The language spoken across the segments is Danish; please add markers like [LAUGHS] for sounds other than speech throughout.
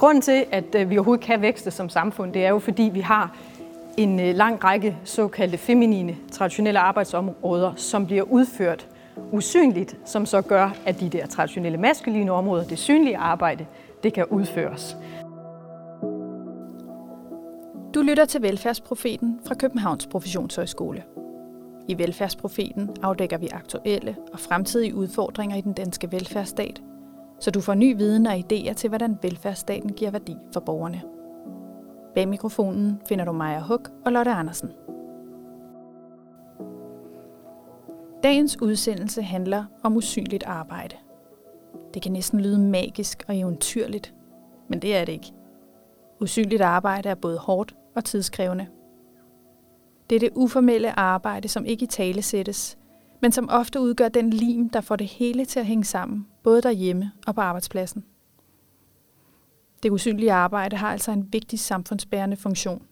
grunden til, at øh, vi overhovedet kan vækste som samfund, det er jo fordi, vi har en øh, lang række såkaldte feminine, traditionelle arbejdsområder, som bliver udført usynligt, som så gør, at de der traditionelle maskuline områder, det synlige arbejde, det kan udføres. Du lytter til Velfærdsprofeten fra Københavns Professionshøjskole. I Velfærdsprofeten afdækker vi aktuelle og fremtidige udfordringer i den danske velfærdsstat, så du får ny viden og idéer til, hvordan velfærdsstaten giver værdi for borgerne. Bag mikrofonen finder du Maja Huk og Lotte Andersen. Dagens udsendelse handler om usynligt arbejde. Det kan næsten lyde magisk og eventyrligt, men det er det ikke. Usynligt arbejde er både hårdt og tidskrævende. Det er det uformelle arbejde, som ikke i tale sættes, men som ofte udgør den lim, der får det hele til at hænge sammen, både derhjemme og på arbejdspladsen. Det usynlige arbejde har altså en vigtig samfundsbærende funktion.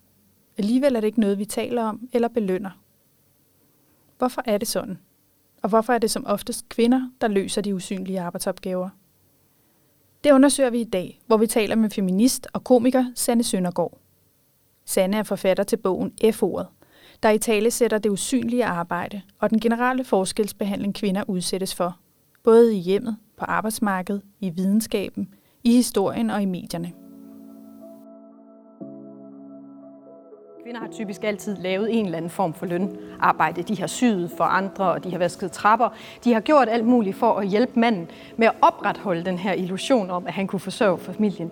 Alligevel er det ikke noget, vi taler om eller belønner. Hvorfor er det sådan? Og hvorfor er det som oftest kvinder, der løser de usynlige arbejdsopgaver? Det undersøger vi i dag, hvor vi taler med feminist og komiker Sanne Søndergaard. Sanne er forfatter til bogen F-ordet, der i tale sætter det usynlige arbejde og den generelle forskelsbehandling kvinder udsættes for, både i hjemmet, på arbejdsmarkedet, i videnskaben, i historien og i medierne. Kvinder har typisk altid lavet en eller anden form for lønarbejde. De har syet for andre, og de har vasket trapper. De har gjort alt muligt for at hjælpe manden med at opretholde den her illusion om, at han kunne forsørge familien.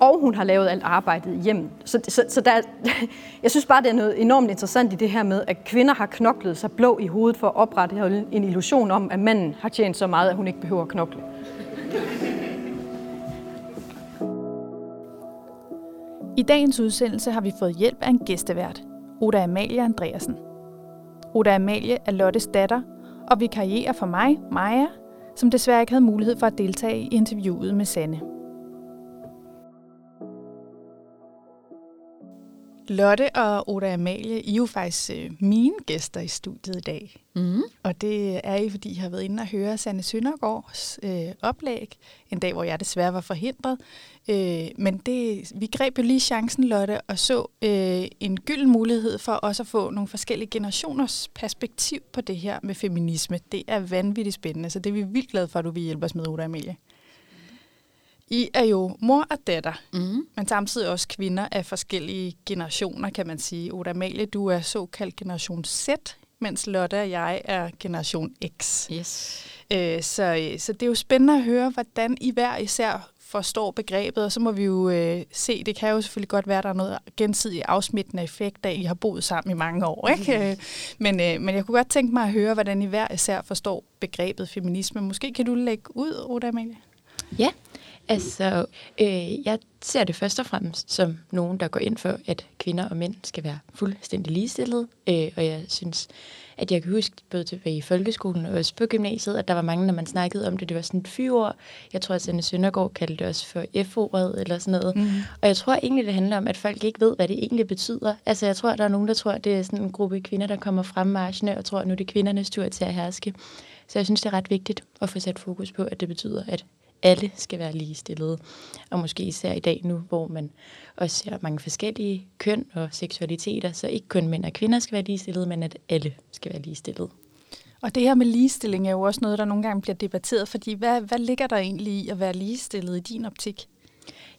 Og hun har lavet alt arbejdet hjemme. Så, så, så der, [LAUGHS] jeg synes bare, det er noget enormt interessant i det her med, at kvinder har knoklet sig blå i hovedet for at opretholde en illusion om, at manden har tjent så meget, at hun ikke behøver at knokle. I dagens udsendelse har vi fået hjælp af en gæstevært, Oda Amalie Andreasen. Oda Amalie er Lottes datter og vikarierer for mig, Maja, som desværre ikke havde mulighed for at deltage i interviewet med Sanne. Lotte og Oda Amalie, I er jo faktisk øh, mine gæster i studiet i dag. Mm. Og det er I, fordi I har været inde og høre Sanne Søndergaards øh, oplæg, en dag, hvor jeg desværre var forhindret. Øh, men det, vi greb jo lige chancen, Lotte, og så øh, en gylden mulighed for også at få nogle forskellige generationers perspektiv på det her med feminisme. Det er vanvittigt spændende, så det er vi vildt glade for, at du vil hjælpe os med, Oda Amalie. I er jo mor og datter, mm. men samtidig også kvinder af forskellige generationer, kan man sige. Oda Amalie, du er såkaldt generation Z, mens Lotte og jeg er generation X. Yes. Øh, så, så det er jo spændende at høre, hvordan I hver især forstår begrebet, og så må vi jo øh, se, det kan jo selvfølgelig godt være, at der er noget gensidig afsmittende effekt, da I har boet sammen i mange år. Ikke? Mm. Men, øh, men jeg kunne godt tænke mig at høre, hvordan I hver især forstår begrebet feminisme. Måske kan du lægge ud, Oda Amalie? Ja, Altså, øh, jeg ser det først og fremmest som nogen, der går ind for, at kvinder og mænd skal være fuldstændig ligestillede. Øh, og jeg synes, at jeg kan huske både tilbage i folkeskolen og også på gymnasiet, at der var mange, når man snakkede om det, det var sådan et fyord. Jeg tror, at Sanne Søndergaard kaldte det også for F-ordet eller sådan noget. Mm. Og jeg tror egentlig, det handler om, at folk ikke ved, hvad det egentlig betyder. Altså, jeg tror, at der er nogen, der tror, at det er sådan en gruppe kvinder, der kommer frem marchende og tror, at nu er det kvindernes tur til at herske. Så jeg synes, det er ret vigtigt at få sat fokus på, at det betyder, at alle skal være ligestillede. Og måske især i dag nu, hvor man også ser mange forskellige køn og seksualiteter, så ikke kun mænd og kvinder skal være ligestillede, men at alle skal være ligestillede. Og det her med ligestilling er jo også noget, der nogle gange bliver debatteret, fordi hvad, hvad ligger der egentlig i at være ligestillet i din optik?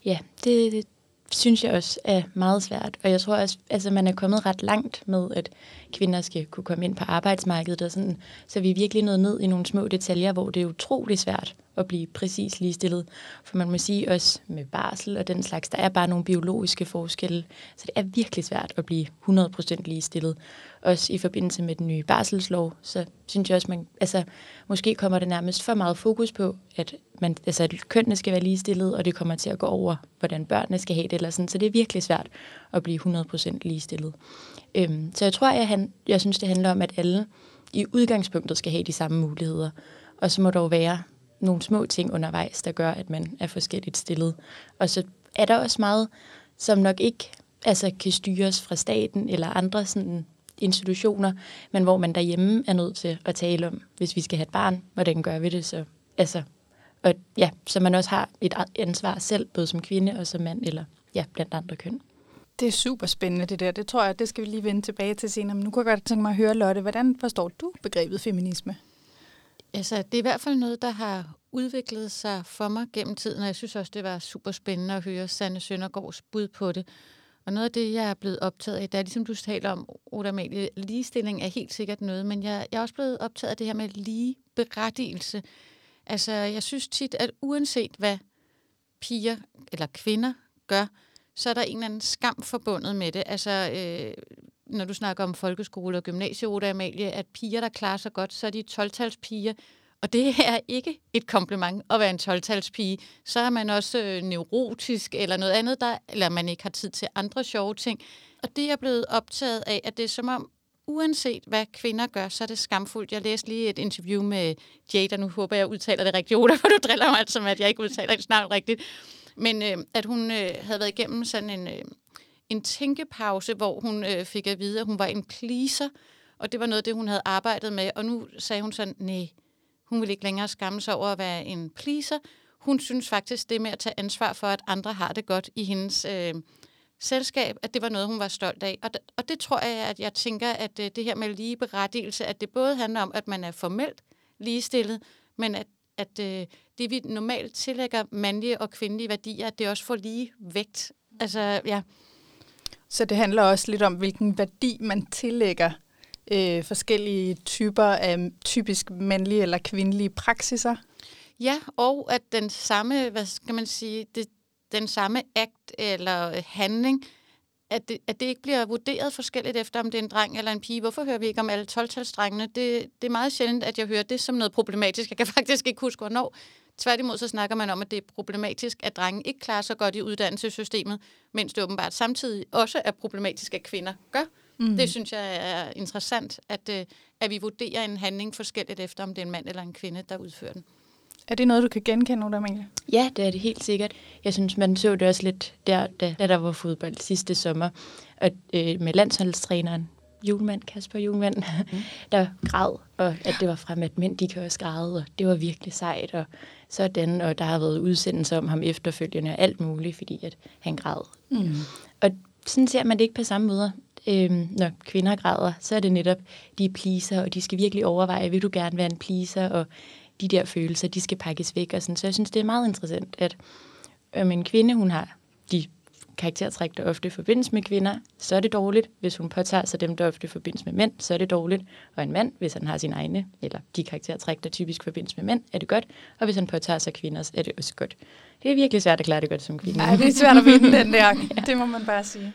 Ja, det, det synes jeg også er meget svært. Og jeg tror også, altså man er kommet ret langt med, at kvinder skal kunne komme ind på arbejdsmarkedet og sådan. Så vi er virkelig nået ned i nogle små detaljer, hvor det er utrolig svært at blive præcis ligestillet. For man må sige også med barsel og den slags, der er bare nogle biologiske forskelle. Så det er virkelig svært at blive 100% ligestillet. Også i forbindelse med den nye barselslov, så synes jeg også, man, altså, måske kommer det nærmest for meget fokus på, at, man, altså, at kønnene skal være ligestillet, og det kommer til at gå over, hvordan børnene skal have det. Eller sådan. Så det er virkelig svært at blive 100% ligestillet. Øhm, så jeg tror, jeg, han, jeg synes, det handler om, at alle i udgangspunktet skal have de samme muligheder. Og så må der jo være nogle små ting undervejs, der gør, at man er forskelligt stillet. Og så er der også meget, som nok ikke altså, kan styres fra staten eller andre sådan, institutioner, men hvor man derhjemme er nødt til at tale om, hvis vi skal have et barn, hvordan gør vi det så? Altså, og ja, så man også har et ansvar selv, både som kvinde og som mand, eller ja, blandt andre køn. Det er super spændende det der. Det tror jeg, det skal vi lige vende tilbage til senere. Men nu kan jeg godt tænke mig at høre, Lotte, hvordan forstår du begrebet feminisme? Altså, det er i hvert fald noget, der har udviklet sig for mig gennem tiden, og jeg synes også, det var super spændende at høre Sanne Søndergaards bud på det. Og noget af det, jeg er blevet optaget af, det er ligesom du taler om, Oda Amalie, ligestilling er helt sikkert noget, men jeg, jeg er også blevet optaget af det her med lige berettigelse. Altså, jeg synes tit, at uanset hvad piger eller kvinder gør, så er der en eller anden skam forbundet med det. Altså, øh, når du snakker om folkeskole og gymnasie, Oda Amalie, at piger, der klarer sig godt, så er de 12-talspiger, og det er ikke et kompliment at være en 12-talspige. Så er man også øh, neurotisk eller noget andet, der, eller man ikke har tid til andre sjove ting. Og det er blevet optaget af, at det er som om, uanset hvad kvinder gør, så er det skamfuldt. Jeg læste lige et interview med Jada, nu håber jeg, udtaler det rigtigt, Oda, [LAUGHS] for du driller mig altså med, at jeg ikke udtaler det snart rigtigt. Men øh, at hun øh, havde været igennem sådan en, øh, en tænkepause, hvor hun øh, fik at vide, at hun var en pleaser, og det var noget af det, hun havde arbejdet med. Og nu sagde hun sådan, nej, hun vil ikke længere skamme sig over at være en pleaser. Hun synes faktisk, det med at tage ansvar for, at andre har det godt i hendes øh, selskab, at det var noget, hun var stolt af. Og, og det tror jeg, at jeg tænker, at øh, det her med lige berettigelse, at det både handler om, at man er formelt ligestillet, men at, at øh, det, vi normalt tillægger mandlige og kvindelige værdier, at det også får lige vægt. Altså, ja. Så det handler også lidt om, hvilken værdi man tillægger øh, forskellige typer af typisk mandlige eller kvindelige praksiser. Ja, og at den samme, hvad skal man sige, det, den samme akt eller øh, handling, at det, at det ikke bliver vurderet forskelligt efter, om det er en dreng eller en pige. Hvorfor hører vi ikke om alle 12 Det, det er meget sjældent, at jeg hører det som noget problematisk. Jeg kan [LAUGHS] faktisk ikke huske, hvornår. Tværtimod så snakker man om, at det er problematisk, at drenge ikke klarer sig godt i uddannelsessystemet, mens det åbenbart samtidig også er problematisk, at kvinder gør. Mm. Det synes jeg er interessant, at, øh, at vi vurderer en handling forskelligt efter, om det er en mand eller en kvinde, der udfører den. Er det noget, du kan genkende, Ulla Amalie? Ja, det er det helt sikkert. Jeg synes, man så det også lidt der, da, da der var fodbold sidste sommer, at, øh, med landsholdstræneren Julemand, Kasper Julemand, mm. der græd, og at det var frem, at mænd de kan også græde, og det var virkelig sejt, og sådan, og der har været udsendelser om ham efterfølgende, og alt muligt, fordi at han græd. Mm. Og sådan ser man det ikke på samme måde øhm, når kvinder græder, så er det netop, de er pleaser, og de skal virkelig overveje, vil du gerne være en pleaser, og de der følelser, de skal pakkes væk. Og sådan. Så jeg synes, det er meget interessant, at øhm, en kvinde, hun har de karaktertræk, der ofte forbindes med kvinder, så er det dårligt. Hvis hun påtager sig dem, der ofte forbindes med mænd, så er det dårligt. Og en mand, hvis han har sine egne, eller de karaktertræk, der typisk forbindes med mænd, er det godt. Og hvis han påtager sig kvinder, er det også godt. Det er virkelig svært at klare det godt som kvinde. Nej, det er svært at vinde den der. [LAUGHS] ja. Det må man bare sige.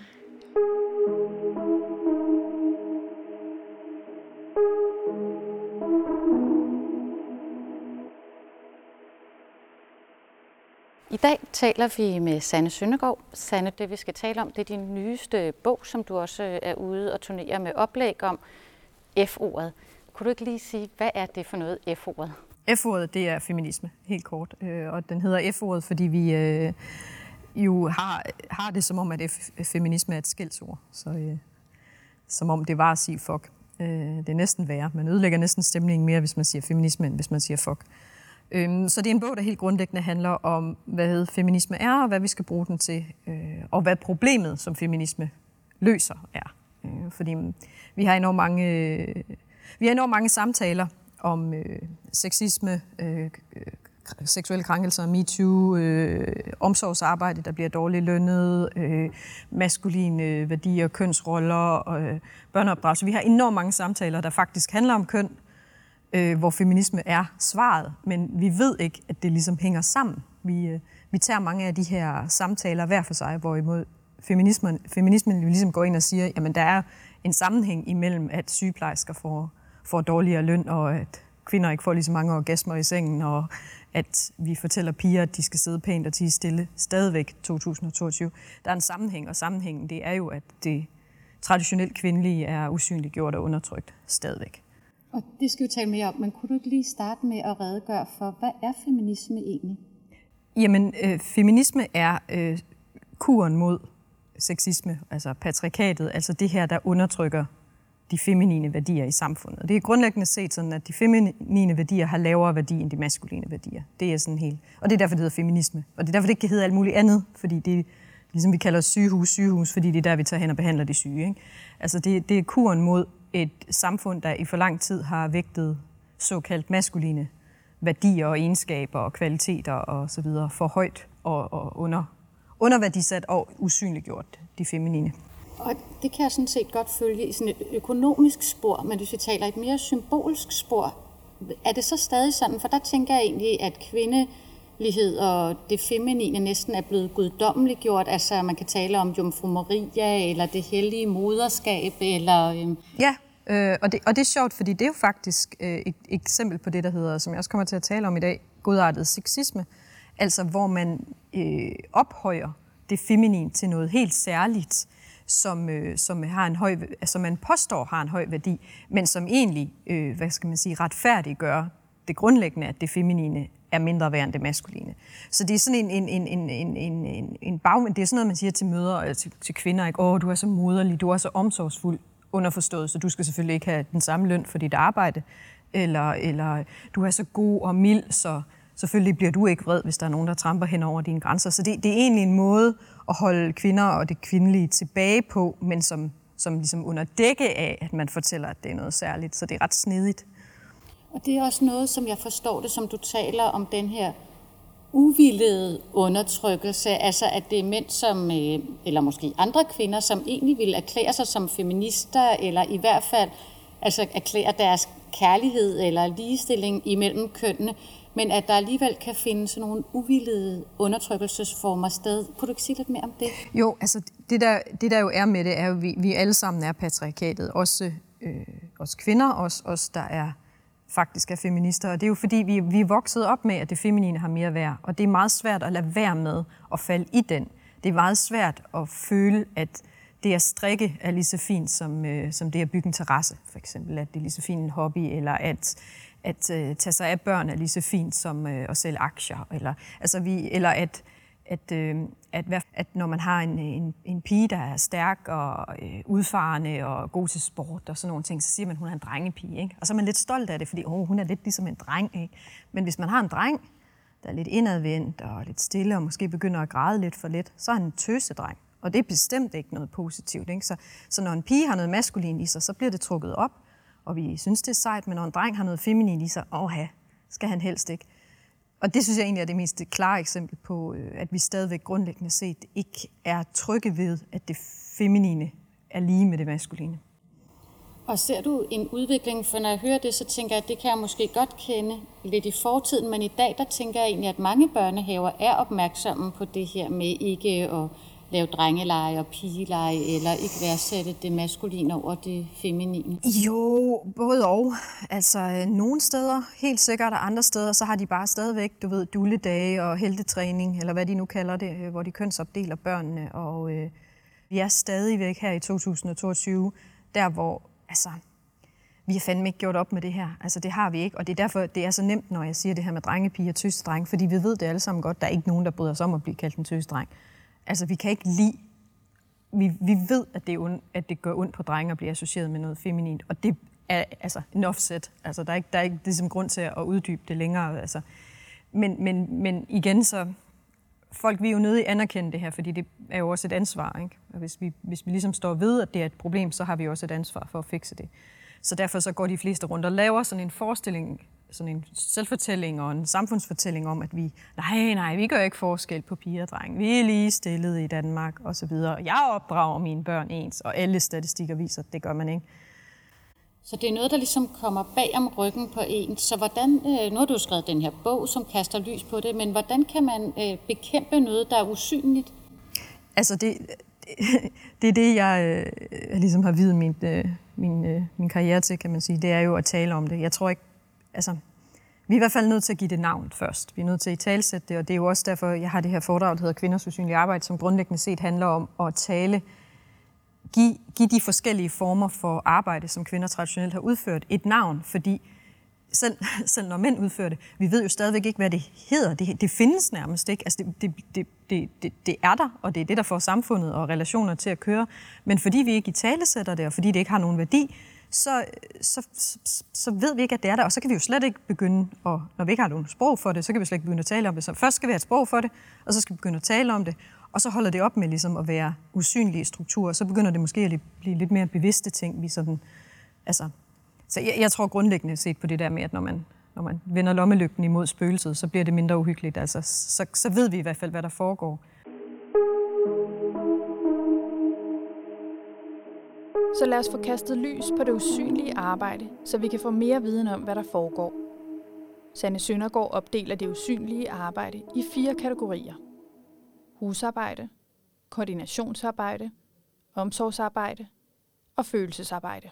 Dag taler vi med Sanne Søndergaard. Sanne, det vi skal tale om, det er din nyeste bog, som du også øh, er ude og turnere med oplæg om, F-ordet. Kunne du ikke lige sige, hvad er det for noget, F-ordet? F-ordet, det er feminisme, helt kort. Øh, og den hedder F-ordet, fordi vi øh, jo har, har det som om, at F- feminisme er et skældsord. Så øh, som om det var at sige fuck. Det er næsten værre. Man ødelægger næsten stemningen mere, hvis man siger feminisme, end hvis man siger fuck. Øhm, så det er en bog, der helt grundlæggende handler om, hvad feminisme er, og hvad vi skal bruge den til, øh, og hvad problemet, som feminisme løser, er. Øh, fordi vi har enormt mange, øh, vi har enormt mange samtaler om sexisme, seksuelle krænkelser, MeToo, øh, omsorgsarbejde, der bliver dårligt lønnet, øh, maskuline værdier, kønsroller, øh, børneopdragelse. Vi har enormt mange samtaler, der faktisk handler om køn, øh, hvor feminisme er svaret, men vi ved ikke, at det ligesom hænger sammen. Vi, øh, vi tager mange af de her samtaler hver for sig, hvorimod feminismen, feminismen ligesom går ind og siger, jamen der er en sammenhæng imellem, at sygeplejersker får, får dårligere løn, og at kvinder ikke får lige så mange orgasmer i sengen, og at vi fortæller piger, at de skal sidde pænt og tige stille stadigvæk 2022. Der er en sammenhæng, og sammenhængen det er jo, at det traditionelt kvindelige er usynliggjort og undertrykt stadigvæk. Og det skal vi tale mere om, men kunne du ikke lige starte med at redegøre for, hvad er feminisme egentlig? Jamen, øh, feminisme er øh, kuren mod sexisme, altså patriarkatet, altså det her, der undertrykker de feminine værdier i samfundet. Det er grundlæggende set sådan, at de feminine værdier har lavere værdi end de maskuline værdier. Det er sådan helt... Og det er derfor, det hedder feminisme. Og det er derfor, det ikke kan hedde alt muligt andet, fordi det er ligesom vi kalder sygehus, sygehus, fordi det er der, vi tager hen og behandler de syge. Ikke? Altså det, det er kuren mod et samfund, der i for lang tid har vægtet såkaldt maskuline værdier og egenskaber og kvaliteter og så videre for højt og, og under, underværdisat og usynliggjort de feminine. Og det kan jeg sådan set godt følge i sådan et økonomisk spor, men hvis vi taler et mere symbolsk spor, er det så stadig sådan? For der tænker jeg egentlig, at kvinde, kvindelighed og det feminine næsten er blevet guddommeligt gjort. Altså man kan tale om Jomfru Maria, eller det hellige moderskab, eller... Øh... Ja, øh, og, det, og det er sjovt, fordi det er jo faktisk øh, et eksempel på det, der hedder, som jeg også kommer til at tale om i dag, godartet sexisme. Altså hvor man øh, ophøjer det feminine til noget helt særligt som, øh, som, har en høj, altså man påstår har en høj værdi, men som egentlig, øh, hvad skal man sige, retfærdiggør det grundlæggende, at det feminine er mindre værd end det maskuline. Så det er sådan en, en, en, en, en, en, en, en bag, det er sådan noget, man siger til møder, og øh, til, til kvinder, ikke? Åh, du er så moderlig, du er så omsorgsfuld, underforstået, så du skal selvfølgelig ikke have den samme løn for dit arbejde, eller, eller du er så god og mild, så selvfølgelig bliver du ikke vred, hvis der er nogen, der tramper hen over dine grænser. Så det, det er egentlig en måde at holde kvinder og det kvindelige tilbage på, men som, som ligesom under dække af, at man fortæller, at det er noget særligt. Så det er ret snedigt. Og det er også noget, som jeg forstår det, som du taler om den her uvillede undertrykkelse, altså at det er mænd, som, øh, eller måske andre kvinder, som egentlig vil erklære sig som feminister, eller i hvert fald altså erklære deres kærlighed eller ligestilling imellem kønnene, men at der alligevel kan finde sådan nogle uvildede undertrykkelsesformer sted. Kunne du ikke sige lidt mere om det? Jo, altså det der, det der jo er med det, er jo, at vi, vi alle sammen er patriarkatet. Også øh, os kvinder, også os, der er faktisk er feminister. Og det er jo fordi, vi, vi er vokset op med, at det feminine har mere værd. Og det er meget svært at lade være med at falde i den. Det er meget svært at føle, at det at strikke er lige så fint som, øh, som det at bygge en terrasse, for eksempel. At det er lige så fint en hobby, eller at at øh, tage sig af børn er lige så fint som øh, at sælge aktier. Eller, altså vi, eller at, at, øh, at, at når man har en, en, en pige, der er stærk og øh, udfarende og god til sport og sådan nogle ting, så siger man, at hun er en drengepige. Ikke? Og så er man lidt stolt af det, fordi oh, hun er lidt ligesom en dreng. Ikke? Men hvis man har en dreng, der er lidt indadvendt og lidt stille og måske begynder at græde lidt for lidt, så er han en tøsedreng. Og det er bestemt ikke noget positivt. Ikke? Så, så når en pige har noget maskulin i sig, så bliver det trukket op og vi synes, det er sejt, men når en dreng har noget feminin i sig, åh skal han helst ikke. Og det synes jeg egentlig er det mest klare eksempel på, øh, at vi stadigvæk grundlæggende set ikke er trygge ved, at det feminine er lige med det maskuline. Og ser du en udvikling, for når jeg hører det, så tænker jeg, at det kan jeg måske godt kende lidt i fortiden, men i dag, der tænker jeg egentlig, at mange børnehaver er opmærksomme på det her med ikke at lave drengeleje og pigeleje, eller ikke værdsætte det maskuline over det feminine? Jo, både og. Altså, øh, nogle steder, helt sikkert, og andre steder, så har de bare stadigvæk, du ved, dulledage og heldetræning, eller hvad de nu kalder det, øh, hvor de kønsopdeler børnene. Og øh, vi er stadigvæk her i 2022, der hvor, altså, vi har fandme ikke gjort op med det her. Altså, det har vi ikke, og det er derfor, det er så nemt, når jeg siger det her med drengepiger og tøsdreng, fordi vi ved det alle sammen godt, der er ikke nogen, der bryder sig om at blive kaldt en tøsdreng. Altså, vi kan ikke lide... Vi, vi ved, at det, er ond, at det gør ondt på drenge at blive associeret med noget feminint, og det er altså en offset. Altså, der er ikke, der er ikke ligesom grund til at uddybe det længere. Altså. Men, men, men igen, så folk vi er jo nødt til at anerkende det her, fordi det er jo også et ansvar. Ikke? Og hvis vi, hvis vi ligesom står ved, at det er et problem, så har vi også et ansvar for at fikse det. Så derfor så går de fleste rundt og laver sådan en forestilling sådan en selvfortælling og en samfundsfortælling om, at vi, nej, nej, vi gør ikke forskel på piger og drenge. Vi er lige stillet i Danmark og så videre. Jeg opdrager mine børn ens, og alle statistikker viser, at det gør man ikke. Så det er noget, der ligesom kommer bag om ryggen på en. Så hvordan, øh, nu har du skrevet den her bog, som kaster lys på det, men hvordan kan man øh, bekæmpe noget, der er usynligt? Altså det, det, [LAUGHS] det er det, jeg øh, ligesom har videt øh, min, øh, min karriere til, kan man sige. Det er jo at tale om det. Jeg tror ikke, altså, vi er i hvert fald nødt til at give det navn først. Vi er nødt til at talsætte det, og det er jo også derfor, jeg har det her foredrag, der hedder Kvinders usynlige arbejde, som grundlæggende set handler om at tale, give, give de forskellige former for arbejde, som kvinder traditionelt har udført, et navn, fordi selv, selv når mænd udfører det, vi ved jo stadigvæk ikke, hvad det hedder. Det, det findes nærmest ikke. Altså det, det, det, det, det, er der, og det er det, der får samfundet og relationer til at køre. Men fordi vi ikke i tale sætter det, og fordi det ikke har nogen værdi, så, så, så, så ved vi ikke, at det er der. Og så kan vi jo slet ikke begynde, at, når vi ikke har nogen sprog for det, så kan vi slet ikke begynde at tale om det. Så først skal vi have et sprog for det, og så skal vi begynde at tale om det. Og så holder det op med ligesom at være usynlige strukturer. Så begynder det måske at blive lidt mere bevidste ting, vi sådan, altså, så jeg, jeg tror grundlæggende set på det der med, at når man, når man vender lommelygten imod spøgelset, så bliver det mindre uhyggeligt. Altså, så, så ved vi i hvert fald, hvad der foregår. Så lad os få kastet lys på det usynlige arbejde, så vi kan få mere viden om, hvad der foregår. Sanne Søndergaard opdeler det usynlige arbejde i fire kategorier. Husarbejde, koordinationsarbejde, omsorgsarbejde og følelsesarbejde.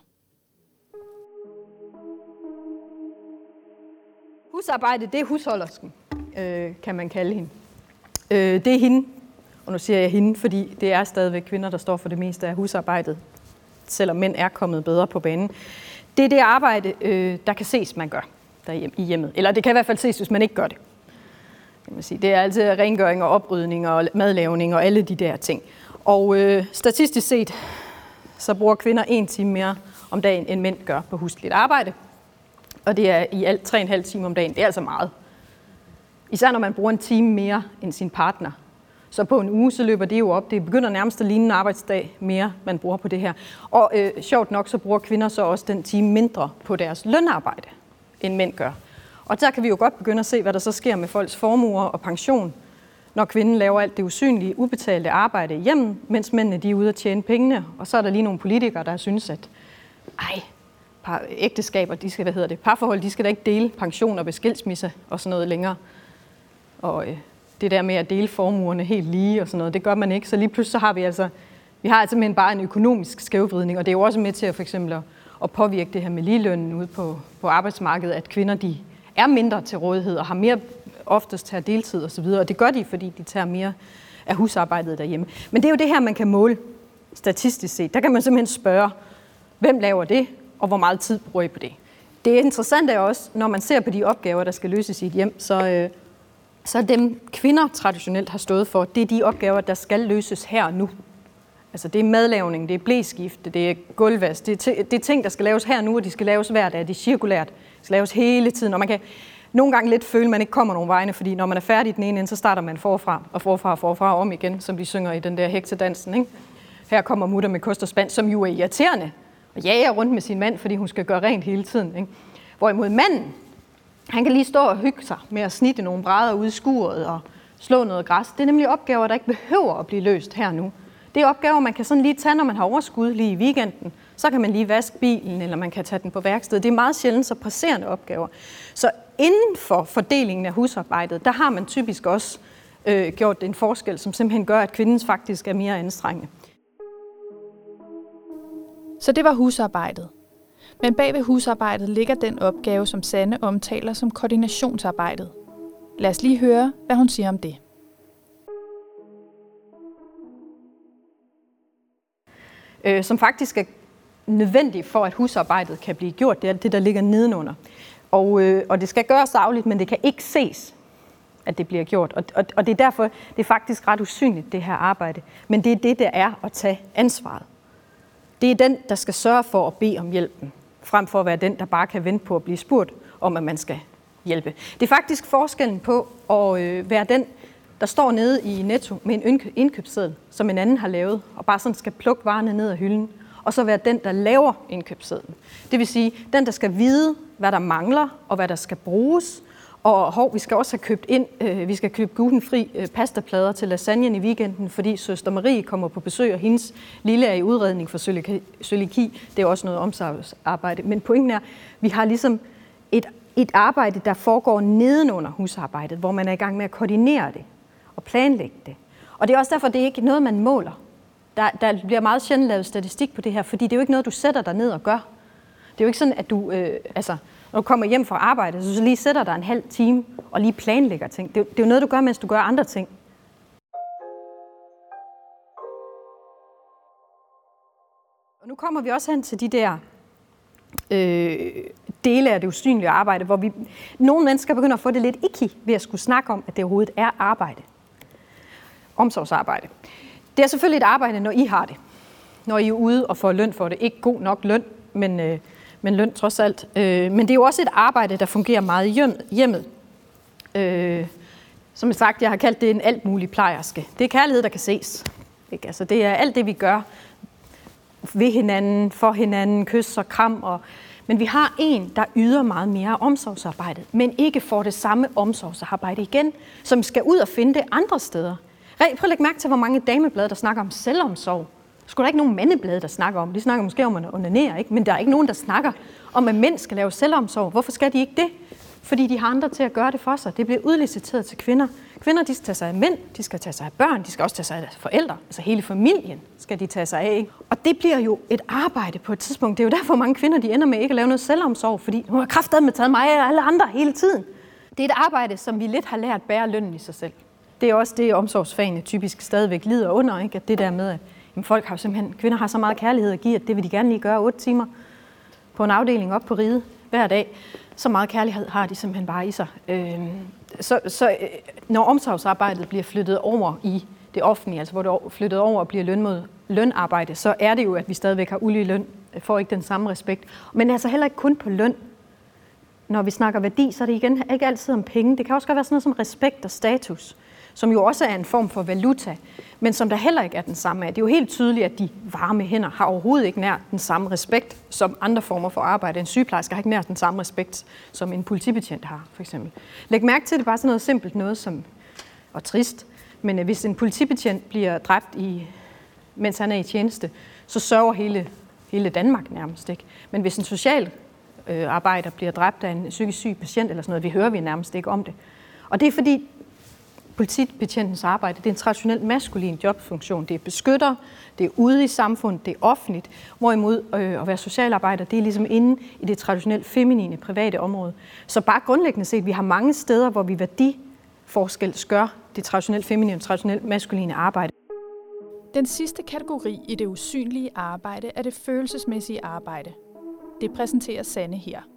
Husarbejde, det er husholdersken, øh, kan man kalde hende. Øh, det er hende, og nu siger jeg hende, fordi det er stadigvæk kvinder, der står for det meste af husarbejdet, selvom mænd er kommet bedre på banen. Det er det arbejde, øh, der kan ses, man gør derhjemme, i hjemmet. Eller det kan i hvert fald ses, hvis man ikke gør det. Kan man sige. Det er altid rengøring og oprydning og madlavning og alle de der ting. Og øh, statistisk set, så bruger kvinder en time mere om dagen, end mænd gør på husligt arbejde og det er i alt 3,5 timer om dagen. Det er altså meget. Især når man bruger en time mere end sin partner. Så på en uge, så løber det jo op. Det begynder nærmest at ligne en arbejdsdag mere, man bruger på det her. Og øh, sjovt nok, så bruger kvinder så også den time mindre på deres lønarbejde, end mænd gør. Og der kan vi jo godt begynde at se, hvad der så sker med folks formuer og pension, når kvinden laver alt det usynlige, ubetalte arbejde hjemme, mens mændene de er ude at tjene pengene. Og så er der lige nogle politikere, der synes, at ej, par, ægteskaber, de skal, hvad hedder det, parforhold, de skal da ikke dele pension og beskilsmisse og sådan noget længere. Og øh, det der med at dele formuerne helt lige og sådan noget, det gør man ikke. Så lige pludselig så har vi altså, vi har altså simpelthen bare en økonomisk skævvridning, og det er jo også med til at for eksempel at, at påvirke det her med ligelønnen ude på, på arbejdsmarkedet, at kvinder de er mindre til rådighed og har mere oftest tager deltid osv., og, og det gør de, fordi de tager mere af husarbejdet derhjemme. Men det er jo det her, man kan måle statistisk set. Der kan man simpelthen spørge, hvem laver det, og hvor meget tid bruger I på det. Det interessante er også, når man ser på de opgaver, der skal løses i et hjem, så, øh, så dem kvinder traditionelt har stået for, det er de opgaver, der skal løses her og nu. Altså det er madlavning, det er blæskifte, det er gulvvask, det er, det er ting, der skal laves her og nu, og de skal laves hver dag, det er cirkulært, det skal laves hele tiden, og man kan nogle gange lidt føle, at man ikke kommer nogen vegne, fordi når man er færdig den ene ende, så starter man forfra, og forfra og forfra og om igen, som de synger i den der heksedansen. Ikke? Her kommer mutter med kost og spand, som jo er irriterende, og jager rundt med sin mand, fordi hun skal gøre rent hele tiden. Ikke? Hvorimod manden, han kan lige stå og hygge sig med at snitte nogle brædder ud i skuret og slå noget græs. Det er nemlig opgaver, der ikke behøver at blive løst her nu. Det er opgaver, man kan sådan lige tage, når man har overskud lige i weekenden. Så kan man lige vaske bilen, eller man kan tage den på værkstedet. Det er meget sjældent så presserende opgaver. Så inden for fordelingen af husarbejdet, der har man typisk også øh, gjort en forskel, som simpelthen gør, at kvinden faktisk er mere anstrengende. Så det var husarbejdet. Men bag ved husarbejdet ligger den opgave, som Sanne omtaler som koordinationsarbejdet. Lad os lige høre, hvad hun siger om det. Øh, som faktisk er nødvendigt for, at husarbejdet kan blive gjort. Det er det, der ligger nedenunder. Og, øh, og det skal gøres dagligt, men det kan ikke ses, at det bliver gjort. Og, og, og det er derfor, det er faktisk ret usynligt, det her arbejde. Men det er det, der er at tage ansvaret. Det er den, der skal sørge for at bede om hjælpen, frem for at være den, der bare kan vente på at blive spurgt om, at man skal hjælpe. Det er faktisk forskellen på at øh, være den, der står nede i Netto med en indkøbsseddel, som en anden har lavet, og bare sådan skal plukke varerne ned af hylden, og så være den, der laver indkøbssedlen. Det vil sige, den, der skal vide, hvad der mangler, og hvad der skal bruges, og hov, vi skal også have købt ind, øh, vi skal købe glutenfri øh, pastaplader til lasagnen i weekenden, fordi søster Marie kommer på besøg, og hendes lille er i udredning for cøliaki. Det er også noget omsorgsarbejde. Men pointen er, vi har ligesom et, et arbejde, der foregår nedenunder husarbejdet, hvor man er i gang med at koordinere det og planlægge det. Og det er også derfor, det er ikke noget, man måler. Der, der bliver meget sjældent lavet statistik på det her, fordi det er jo ikke noget, du sætter dig ned og gør. Det er jo ikke sådan, at du, øh, altså, når du kommer hjem fra arbejde, så, lige sætter dig en halv time og lige planlægger ting. Det, det er jo noget, du gør, mens du gør andre ting. Og nu kommer vi også hen til de der øh, dele af det usynlige arbejde, hvor vi, nogle mennesker begynder at få det lidt ikke ved at skulle snakke om, at det overhovedet er arbejde. Omsorgsarbejde. Det er selvfølgelig et arbejde, når I har det. Når I er ude og får løn for det. Ikke god nok løn, men, øh, men løn trods alt. Øh, men det er jo også et arbejde, der fungerer meget i hjemmet. Øh, som jeg sagt, jeg har kaldt det en alt mulig plejerske. Det er kærlighed, der kan ses. Ikke? Altså, det er alt det, vi gør ved hinanden, for hinanden, kys og kram. Og, men vi har en, der yder meget mere omsorgsarbejdet, men ikke får det samme omsorgsarbejde igen, som skal ud og finde det andre steder. Prøv at lægge mærke til, hvor mange dameblade, der snakker om selvomsorg. Skulle der ikke nogen mandeblade, der snakker om. De snakker måske om at onanere, ikke? men der er ikke nogen, der snakker om, at mænd skal lave selvomsorg. Hvorfor skal de ikke det? Fordi de har andre til at gøre det for sig. Det bliver udliciteret til kvinder. Kvinder de skal tage sig af mænd, de skal tage sig af børn, de skal også tage sig af deres forældre. Altså hele familien skal de tage sig af. Ikke? Og det bliver jo et arbejde på et tidspunkt. Det er jo derfor, mange kvinder de ender med ikke at lave noget selvomsorg, fordi hun har kraftet med taget mig og alle andre hele tiden. Det er et arbejde, som vi lidt har lært bære lønnen i sig selv. Det er også det, omsorgsfagene typisk stadigvæk lider under. Ikke? At det der med, at jamen, folk har simpelthen, kvinder har så meget kærlighed at give, at det vil de gerne lige gøre 8 timer på en afdeling op på ride hver dag. Så meget kærlighed har de simpelthen bare i sig. Øh, så, så øh, når omsorgsarbejdet bliver flyttet over i det offentlige, altså hvor det er flyttet over og bliver løn mod lønarbejde, så er det jo, at vi stadigvæk har ulige løn, øh, får ikke den samme respekt. Men altså heller ikke kun på løn. Når vi snakker værdi, så er det igen ikke altid om penge. Det kan også godt være sådan noget som respekt og status som jo også er en form for valuta, men som der heller ikke er den samme af. Det er jo helt tydeligt, at de varme hænder har overhovedet ikke nær den samme respekt som andre former for arbejde. En sygeplejerske har ikke nær den samme respekt, som en politibetjent har, for eksempel. Læg mærke til, at det er bare sådan noget simpelt noget som, og trist, men øh, hvis en politibetjent bliver dræbt, i, mens han er i tjeneste, så sørger hele, hele Danmark nærmest ikke. Men hvis en social øh, arbejder bliver dræbt af en psykisk syg patient eller sådan noget, vi hører vi nærmest ikke om det. Og det er fordi, politibetjentens arbejde, det er en traditionelt maskulin jobfunktion. Det er beskytter, det er ude i samfundet, det er offentligt. Hvorimod øh, at være socialarbejder, det er ligesom inde i det traditionelt feminine private område. Så bare grundlæggende set, vi har mange steder, hvor vi værdiforskels gør det traditionelt feminine og traditionelt maskuline arbejde. Den sidste kategori i det usynlige arbejde er det følelsesmæssige arbejde. Det præsenterer Sanne her.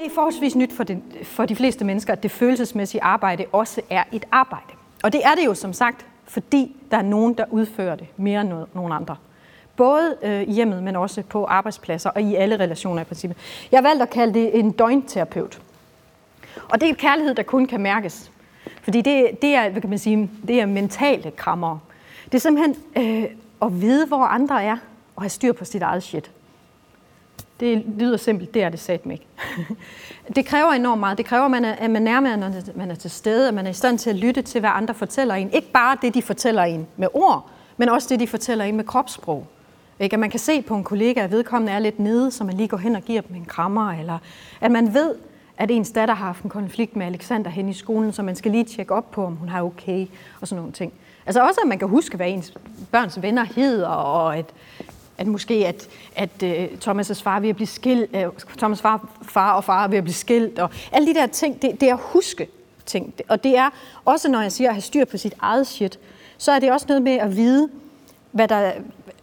Det er forholdsvis nyt for, den, for de fleste mennesker, at det følelsesmæssige arbejde også er et arbejde. Og det er det jo som sagt, fordi der er nogen, der udfører det mere end nogen andre. Både øh, i hjemmet, men også på arbejdspladser og i alle relationer i princippet. Jeg har valgt at kalde det en døgnterapeut. Og det er kærlighed, der kun kan mærkes. Fordi det, det er, hvad kan man sige, det er mentale krammer. Det er simpelthen øh, at vide, hvor andre er, og have styr på sit eget shit. Det lyder simpelt, det er det satme ikke. [LAUGHS] det kræver enormt meget. Det kræver, at man er, at man nærmere, man er til stede, at man er i stand til at lytte til, hvad andre fortæller en. Ikke bare det, de fortæller en med ord, men også det, de fortæller en med kropssprog. Ikke? At man kan se på en kollega, at vedkommende er lidt nede, så man lige går hen og giver dem en krammer, eller at man ved, at ens datter har haft en konflikt med Alexander hen i skolen, så man skal lige tjekke op på, om hun har okay, og sådan nogle ting. Altså også, at man kan huske, hvad ens børns venner hedder, og at, at måske at, at uh, Thomas' far er ved at blive skilt, uh, Thomas' far, far og far er ved at blive skilt, og alle de der ting, det, det er at huske ting. Og det er også, når jeg siger at have styr på sit eget shit, så er det også noget med at vide, hvad der,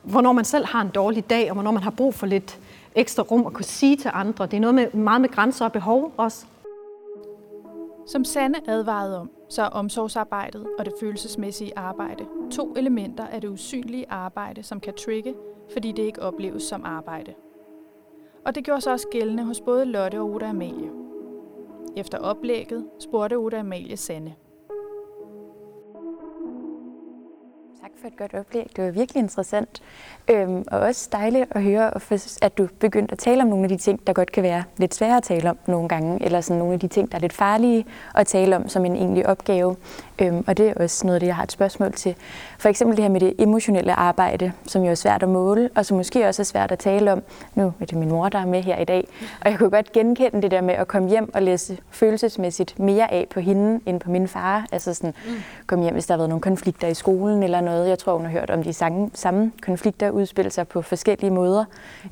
hvornår man selv har en dårlig dag, og hvornår man har brug for lidt ekstra rum at kunne sige til andre. Det er noget med, meget med grænser og behov også. Som Sanne advarede om, så er omsorgsarbejdet og det følelsesmæssige arbejde to elementer af det usynlige arbejde, som kan trigge fordi det ikke opleves som arbejde. Og det gjorde sig også gældende hos både Lotte og Oda Amalie. Efter oplægget spurgte Oda Amalie Sande. For et godt oplæg. Det var virkelig interessant. Øhm, og også dejligt at høre, at du begyndte at tale om nogle af de ting, der godt kan være lidt svære at tale om nogle gange, eller sådan nogle af de ting, der er lidt farlige at tale om som en egentlig opgave. Øhm, og det er også noget af det, jeg har et spørgsmål til. For eksempel det her med det emotionelle arbejde, som jo er svært at måle, og som måske også er svært at tale om. Nu er det min mor, der er med her i dag, og jeg kunne godt genkende det der med at komme hjem og læse følelsesmæssigt mere af på hende, end på min far. Altså sådan, mm. komme hjem, hvis der har været nogle konflikter i skolen eller noget. Jeg tror, hun har hørt om de samme, samme konflikter udspille sig på forskellige måder,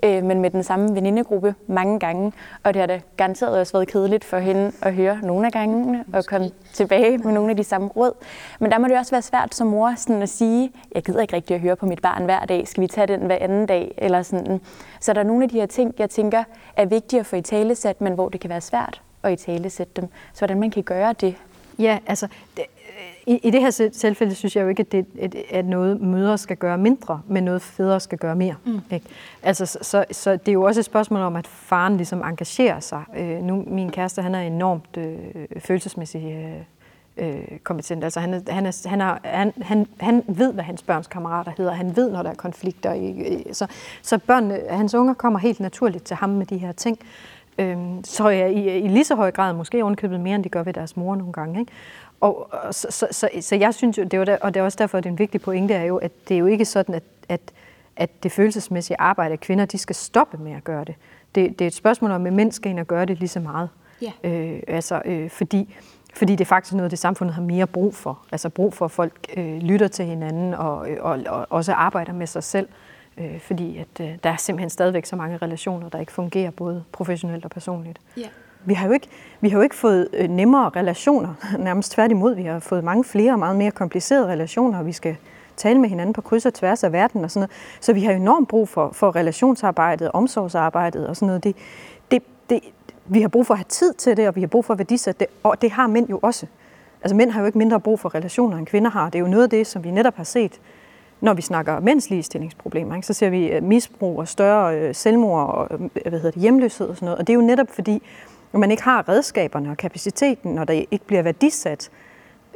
øh, men med den samme venindegruppe mange gange. Og det har da garanteret også været kedeligt for hende at høre nogle af gangene og komme tilbage med nogle af de samme råd. Men der må det også være svært som mor sådan at sige, jeg gider ikke rigtig at høre på mit barn hver dag, skal vi tage den hver anden dag? Eller sådan. Så der er nogle af de her ting, jeg tænker er vigtige at få i talesæt, men hvor det kan være svært at i talesætte dem. Så hvordan man kan gøre det. Ja, altså det, I, I det her tilfælde synes jeg jo ikke, at det at, at noget mødre skal gøre mindre, men noget fædre skal gøre mere. Mm. Ikke? Altså, så, så, så det er jo også et spørgsmål om, at faren ligesom engagerer sig. Øh, nu, min kæreste, han er enormt øh, følelsesmæssig øh, øh, kompetent. Altså, han, han, er, han, er, han, han, han ved, hvad hans børns kammerater hedder. Han ved, når der er konflikter. I, så, så børnene, hans unger kommer helt naturligt til ham med de her ting. Øh, så jeg, i, i lige så høj grad, måske ovenkøbet mere, end de gør ved deres mor nogle gange. Ikke? Og, og så, så, så, så jeg synes jo, det var der, og det er også derfor, at det er en vigtig pointe, er jo, at det er jo ikke sådan, at, at, at det følelsesmæssige arbejde af kvinder, de skal stoppe med at gøre det. Det, det er et spørgsmål om, at mænd skal ind og gøre det lige så meget. Ja. Øh, altså, øh, fordi, fordi det er faktisk noget, det samfundet har mere brug for. Altså brug for, at folk øh, lytter til hinanden og, og, og også arbejder med sig selv. Øh, fordi at, øh, der er simpelthen stadigvæk så mange relationer, der ikke fungerer både professionelt og personligt. Ja. Vi har jo ikke, vi har jo ikke fået øh, nemmere relationer, [LAUGHS] nærmest tværtimod. Vi har fået mange flere og meget mere komplicerede relationer, og vi skal tale med hinanden på kryds og tværs af verden og sådan noget. Så vi har enormt brug for, for relationsarbejdet, omsorgsarbejdet og sådan noget. Det, det, det, vi har brug for at have tid til det, og vi har brug for at værdisætte det, og det har mænd jo også. Altså mænd har jo ikke mindre brug for relationer, end kvinder har. Det er jo noget af det, som vi netop har set, når vi snakker mænds ligestillingsproblemer. Ikke? Så ser vi øh, misbrug og større øh, selvmord og øh, hvad hedder det, hjemløshed og sådan noget. Og det er jo netop fordi, når man ikke har redskaberne og kapaciteten, når der ikke bliver værdisat,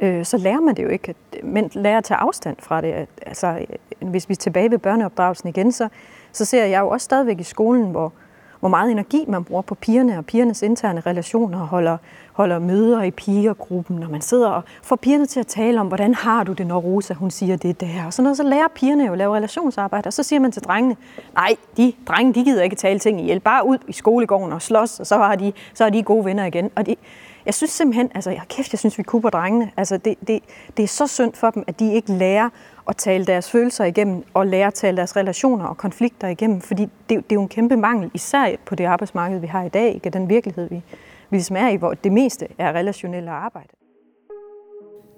øh, så lærer man det jo ikke. At mænd lærer at tage afstand fra det. Altså, hvis vi er tilbage ved børneopdragelsen igen, så, så ser jeg jo også stadigvæk i skolen, hvor, hvor meget energi man bruger på pigerne og pigernes interne relationer, holder, holder møder i pigergruppen, når man sidder og får pigerne til at tale om, hvordan har du det, når Rosa hun siger det der, og sådan noget, så lærer pigerne jo at lave relationsarbejde, og så siger man til drengene, nej, de drenge, de gider ikke tale ting ihjel, bare ud i skolegården og slås, og så har de, så har de gode venner igen. Og de, jeg synes simpelthen, altså, jeg, kæft, jeg synes, vi kupper drengene. Altså, det, det, det er så synd for dem, at de ikke lærer at tale deres følelser igennem, og lære at tale deres relationer og konflikter igennem, fordi det, det er jo en kæmpe mangel, især på det arbejdsmarked, vi har i dag, ikke? den virkelighed, vi ligesom er i, hvor det meste er relationelle arbejde.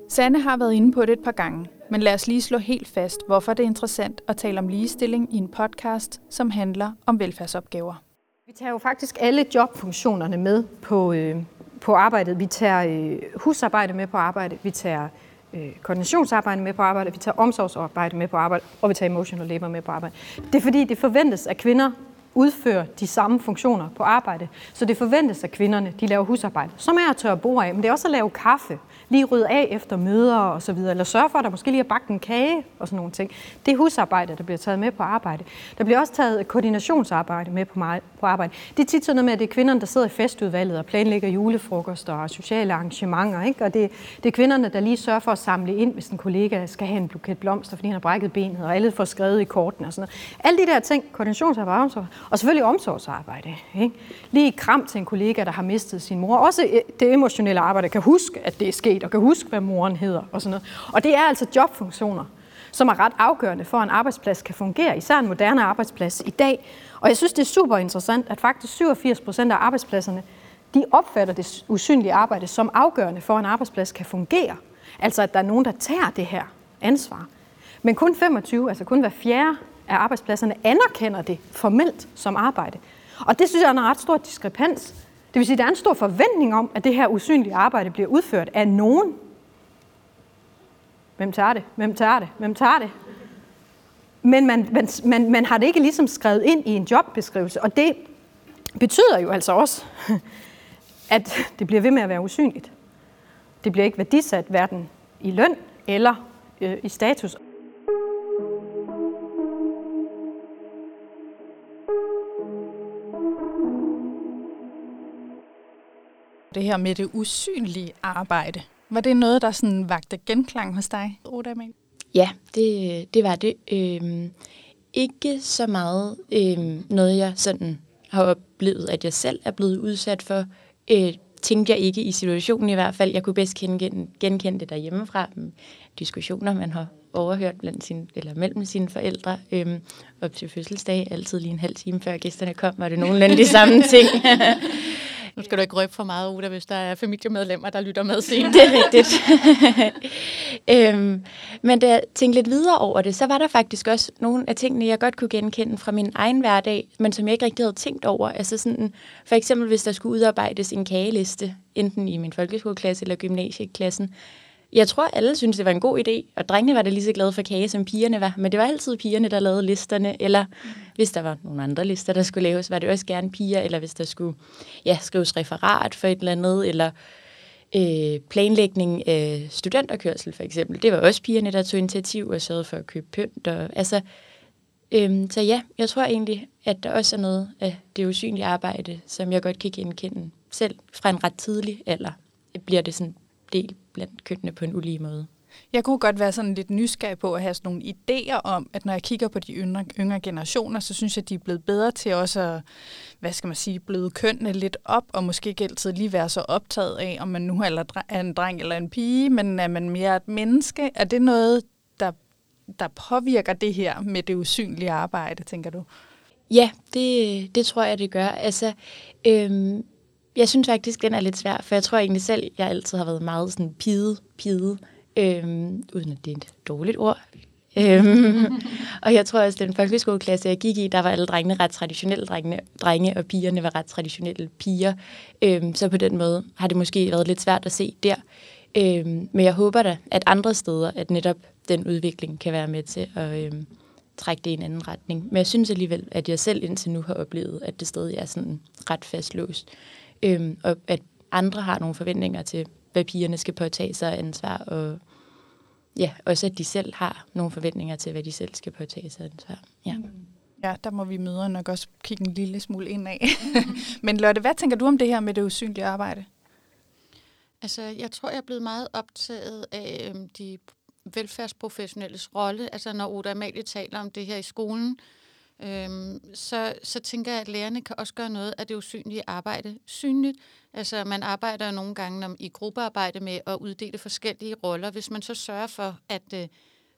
Sanne har været inde på det et par gange, men lad os lige slå helt fast, hvorfor det er interessant at tale om ligestilling i en podcast, som handler om velfærdsopgaver. Vi tager jo faktisk alle jobfunktionerne med på, øh, på arbejdet. Vi tager øh, husarbejde med på arbejde, vi tager øh, koordinationsarbejde med på arbejde, vi tager omsorgsarbejde med på arbejde, og vi tager emotional labor med på arbejde. Det er fordi, det forventes, at kvinder udfører de samme funktioner på arbejde. Så det forventes, af kvinderne de laver husarbejde, som er at tørre bord af, men det er også at lave kaffe, lige rydde af efter møder og så videre, eller sørge for, at der måske lige er bagt en kage og sådan nogle ting. Det er husarbejde, der bliver taget med på arbejde. Der bliver også taget koordinationsarbejde med på, på arbejde. Det er tit sådan noget med, at det er kvinderne, der sidder i festudvalget og planlægger julefrokoster og sociale arrangementer, ikke? og det, det er kvinderne, der lige sørger for at samle ind, hvis en kollega skal have en buket blomster, fordi han har brækket benet, og alle får skrevet i korten og sådan noget. Alle de der ting, koordinationsarbejde, og selvfølgelig omsorgsarbejde. Ikke? Lige kram til en kollega, der har mistet sin mor. Også eh, det emotionelle arbejde kan huske, at det er sket, og kan huske, hvad moren hedder. Og, sådan noget. og det er altså jobfunktioner, som er ret afgørende for, at en arbejdsplads kan fungere, især en moderne arbejdsplads i dag. Og jeg synes, det er super interessant, at faktisk 87 procent af arbejdspladserne, de opfatter det usynlige arbejde som afgørende for, at en arbejdsplads kan fungere. Altså, at der er nogen, der tager det her ansvar. Men kun 25, altså kun hver fjerde af arbejdspladserne anerkender det formelt som arbejde. Og det synes jeg er en ret stor diskrepans. Det vil sige, at der er en stor forventning om, at det her usynlige arbejde bliver udført af nogen. Hvem tager det? Hvem tager det? Hvem tager det? Men man, man, man, man har det ikke ligesom skrevet ind i en jobbeskrivelse, og det betyder jo altså også, [LAUGHS] at det bliver ved med at være usynligt. Det bliver ikke værdisat hverken i løn eller øh, i status. Det her med det usynlige arbejde, var det noget, der sådan vagte genklang hos dig, Oda Ja, det, det var det. Øhm, ikke så meget øhm, noget, jeg sådan har oplevet, at jeg selv er blevet udsat for. Øh, tænkte jeg ikke i situationen i hvert fald. Jeg kunne bedst genkende, genkende det derhjemmefra. Diskussioner, man har overhørt blandt sin, eller mellem sine forældre øhm, op til fødselsdag, altid lige en halv time før gæsterne kom, var det nogenlunde de samme [LAUGHS] ting. Nu skal du ikke røbe for meget, Uda, hvis der er familiemedlemmer, der lytter med senere. Det er rigtigt. [LAUGHS] øhm, men da jeg tænkte lidt videre over det, så var der faktisk også nogle af tingene, jeg godt kunne genkende fra min egen hverdag, men som jeg ikke rigtig havde tænkt over. Altså sådan, for eksempel, hvis der skulle udarbejdes en kageliste, enten i min folkeskoleklasse eller gymnasieklassen, jeg tror, alle synes, det var en god idé, og drengene var da lige så glade for kage, som pigerne var. Men det var altid pigerne, der lavede listerne, eller hvis der var nogle andre lister, der skulle laves, var det også gerne piger, eller hvis der skulle ja, skrives referat for et eller andet, eller øh, planlægning af studenterkørsel for eksempel. Det var også pigerne, der tog initiativ og sørgede for at købe pynt. Og, altså, øh, så ja, jeg tror egentlig, at der også er noget af det usynlige arbejde, som jeg godt kan genkende selv fra en ret tidlig alder. Bliver det sådan del blandt kønnene på en ulige måde. Jeg kunne godt være sådan lidt nysgerrig på at have sådan nogle idéer om, at når jeg kigger på de yngre, yngre generationer, så synes jeg, at de er blevet bedre til også at, hvad skal man sige, bløde kønnene lidt op, og måske ikke altid lige være så optaget af, om man nu er en dreng eller en pige, men er man mere et menneske? Er det noget, der, der påvirker det her med det usynlige arbejde, tænker du? Ja, det, det tror jeg, det gør. Altså, øhm, jeg synes faktisk, den er lidt svær, for jeg tror egentlig selv, jeg altid har været meget sådan pide, pide, øhm, uden at det er et dårligt ord. øhm, [LAUGHS] og jeg tror også, den folkeskoleklasse, jeg gik i, der var alle drengene ret traditionelle drengene, drenge og pigerne var ret traditionelle piger. Øhm, så på den måde har det måske været lidt svært at se der. Øhm, men jeg håber da, at andre steder, at netop den udvikling kan være med til at øhm, trække det i en anden retning. Men jeg synes alligevel, at jeg selv indtil nu har oplevet, at det stadig er sådan ret fastlåst øhm, og at andre har nogle forventninger til, hvad pigerne skal påtage sig ansvar, og ja, også at de selv har nogle forventninger til, hvad de selv skal påtage sig ansvar. Ja. Ja, der må vi møde nok også kigge en lille smule ind af. [LAUGHS] Men Lotte, hvad tænker du om det her med det usynlige arbejde? Altså, jeg tror, jeg er blevet meget optaget af øhm, de velfærdsprofessionelles rolle. Altså, når Oda Amalie taler om det her i skolen, øhm, så, så tænker jeg, at lærerne kan også gøre noget af det usynlige arbejde synligt. Altså man arbejder jo nogle gange i gruppearbejde med at uddele forskellige roller. Hvis man så sørger for, at øh,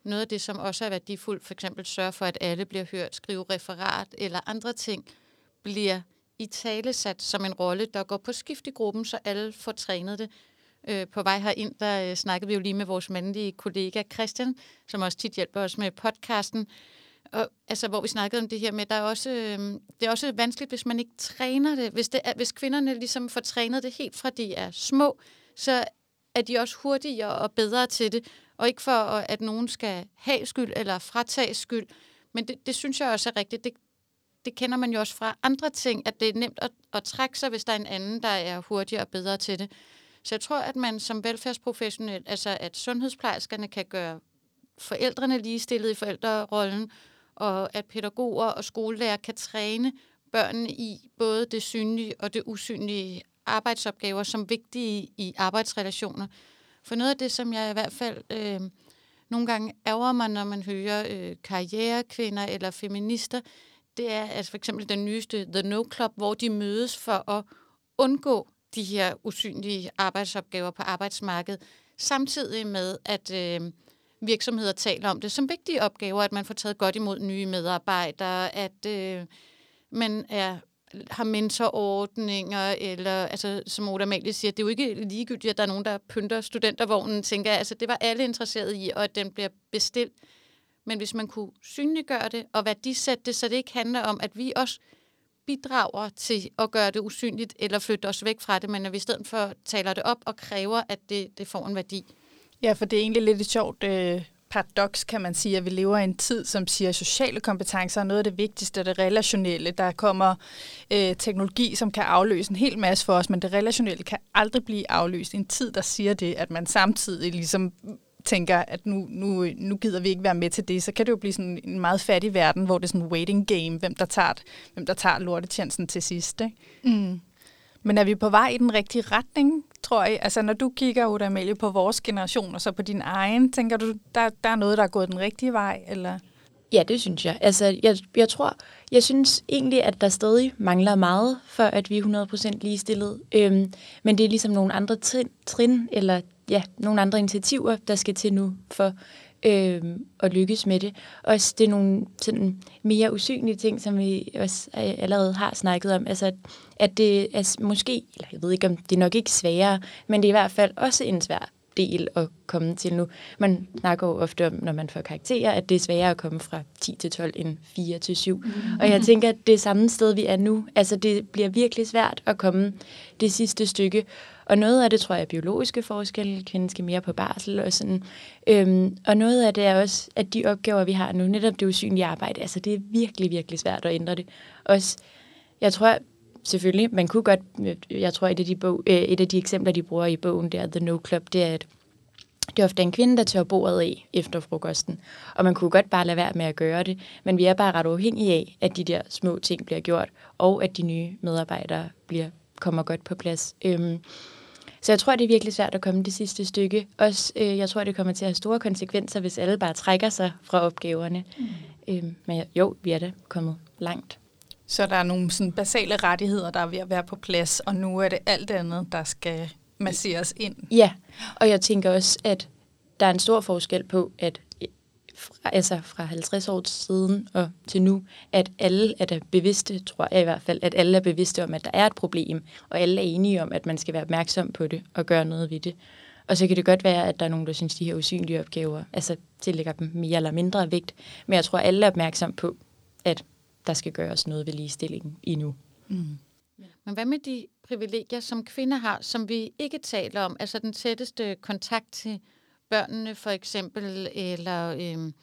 noget af det, som også er værdifuldt, for eksempel sørge for, at alle bliver hørt, skrive referat eller andre ting, bliver i tale sat som en rolle, der går på skift i gruppen, så alle får trænet det. Øh, på vej herind, der øh, snakkede vi jo lige med vores mandlige kollega Christian, som også tit hjælper os med podcasten, og, altså, hvor vi snakkede om det her med, der er også, øh, det er også vanskeligt, hvis man ikke træner det. Hvis, det er, hvis kvinderne ligesom får trænet det helt fra de er små, så er de også hurtigere og bedre til det. Og ikke for, at nogen skal have skyld eller fratage skyld. Men det, det synes jeg også er rigtigt. Det, det kender man jo også fra andre ting, at det er nemt at, at trække sig, hvis der er en anden, der er hurtigere og bedre til det. Så jeg tror, at man som velfærdsprofessionel, altså at sundhedsplejerskerne kan gøre forældrene ligestillet i forældrerollen, og at pædagoger og skolelærer kan træne børnene i både det synlige og det usynlige arbejdsopgaver som vigtige i arbejdsrelationer. For noget af det, som jeg i hvert fald øh, nogle gange ærger mig, når man hører øh, karrierekvinder eller feminister, det er altså for eksempel den nyeste The No Club, hvor de mødes for at undgå de her usynlige arbejdsopgaver på arbejdsmarkedet, samtidig med, at øh, virksomheder taler om det som vigtige opgaver, at man får taget godt imod nye medarbejdere, at øh, man er har mentorordninger, eller altså, som Oda Amalie siger, det er jo ikke ligegyldigt, at der er nogen, der pynter studentervognen, tænker jeg. Altså, det var alle interesseret i, og at den bliver bestilt. Men hvis man kunne synliggøre det og værdisætte det, så det ikke handler om, at vi også bidrager til at gøre det usynligt, eller flytte os væk fra det, men at vi i stedet for taler det op og kræver, at det, det får en værdi. Ja, for det er egentlig lidt et sjovt øh, paradoks, kan man sige, at vi lever i en tid, som siger, at sociale kompetencer er noget af det vigtigste, det relationelle. Der kommer øh, teknologi, som kan afløse en hel masse for os, men det relationelle kan aldrig blive afløst. En tid, der siger det, at man samtidig ligesom tænker, at nu, nu, nu gider vi ikke være med til det, så kan det jo blive sådan en meget fattig verden, hvor det er sådan en waiting game, hvem der tager, hvem der tager lortetjenesten til sidst. Ikke? Mm. Men er vi på vej i den rigtige retning, tror jeg? Altså, når du kigger, Uda Amalie, på vores generation, og så på din egen, tænker du, der, der er noget, der er gået den rigtige vej, eller? Ja, det synes jeg. Altså, jeg, jeg tror, jeg synes egentlig, at der stadig mangler meget, for at vi er 100% ligestillet. Øhm, men det er ligesom nogle andre trin, trin, eller ja, nogle andre initiativer, der skal til nu for øhm, at lykkes med det. Også det er nogle sådan, mere usynlige ting, som vi også øh, allerede har snakket om. Altså, at det er måske, eller jeg ved ikke, om det er nok ikke sværere, men det er i hvert fald også en svær del at komme til nu. Man snakker jo ofte om, når man får karakterer, at det er sværere at komme fra 10 til 12 end 4 til 7. Mm. Og jeg tænker, at det er samme sted, vi er nu. Altså, det bliver virkelig svært at komme det sidste stykke. Og noget af det, tror jeg, er biologiske forskelle. Kvinden skal mere på barsel og sådan. Øhm, og noget af det er også, at de opgaver, vi har nu, netop det usynlige arbejde, altså det er virkelig, virkelig svært at ændre det. Også, jeg tror, selvfølgelig, man kunne godt, jeg tror, et af de, bog, øh, et af de eksempler, de bruger i bogen, der The No Club, det er, at det er ofte en kvinde, der tør bordet af efter frokosten. Og man kunne godt bare lade være med at gøre det, men vi er bare ret afhængige af, at de der små ting bliver gjort, og at de nye medarbejdere bliver, kommer godt på plads. Øhm, så jeg tror, det er virkelig svært at komme det sidste stykke. Også, øh, jeg tror, det kommer til at have store konsekvenser, hvis alle bare trækker sig fra opgaverne. Mm. Øhm, men jo, vi er da kommet langt. Så der er nogle sådan basale rettigheder, der er ved at være på plads, og nu er det alt andet, der skal masseres ind. Ja, og jeg tænker også, at der er en stor forskel på, at fra, altså fra 50 år siden og til nu, at alle er der bevidste, tror jeg i hvert fald, at alle er bevidste om, at der er et problem, og alle er enige om, at man skal være opmærksom på det og gøre noget ved det. Og så kan det godt være, at der er nogen, der synes, de her usynlige opgaver, altså tillægger dem mere eller mindre vægt, men jeg tror, at alle er opmærksom på, at der skal gøres noget ved ligestillingen endnu. Mm. Men hvad med de privilegier, som kvinder har, som vi ikke taler om? Altså den tætteste kontakt til børnene for eksempel, eller øhm,